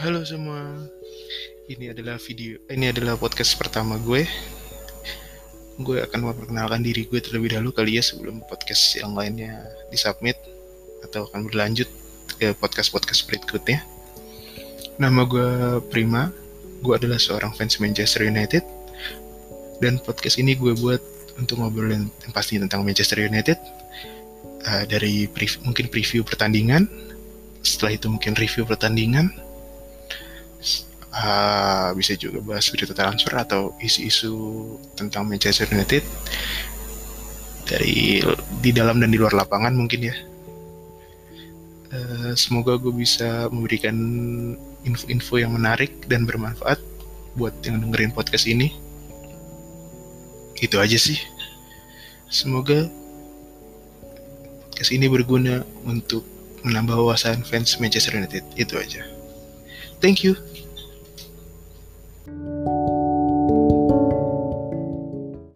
Halo semua. Ini adalah video ini adalah podcast pertama gue. Gue akan memperkenalkan diri gue terlebih dahulu kali ya sebelum podcast yang lainnya disubmit atau akan berlanjut ke podcast-podcast berikutnya. Nama gue Prima. Gue adalah seorang fans Manchester United. Dan podcast ini gue buat untuk ngobrolin yang pasti tentang Manchester United. Uh, dari pre mungkin preview pertandingan, setelah itu mungkin review pertandingan, uh, bisa juga bahas berita transfer atau isu-isu tentang Manchester United dari di dalam dan di luar lapangan mungkin ya. Uh, semoga gue bisa memberikan info-info yang menarik dan bermanfaat buat yang dengerin podcast ini. Itu aja sih. Semoga podcast ini berguna untuk menambah wawasan fans Manchester United. Itu aja. Thank you. thank you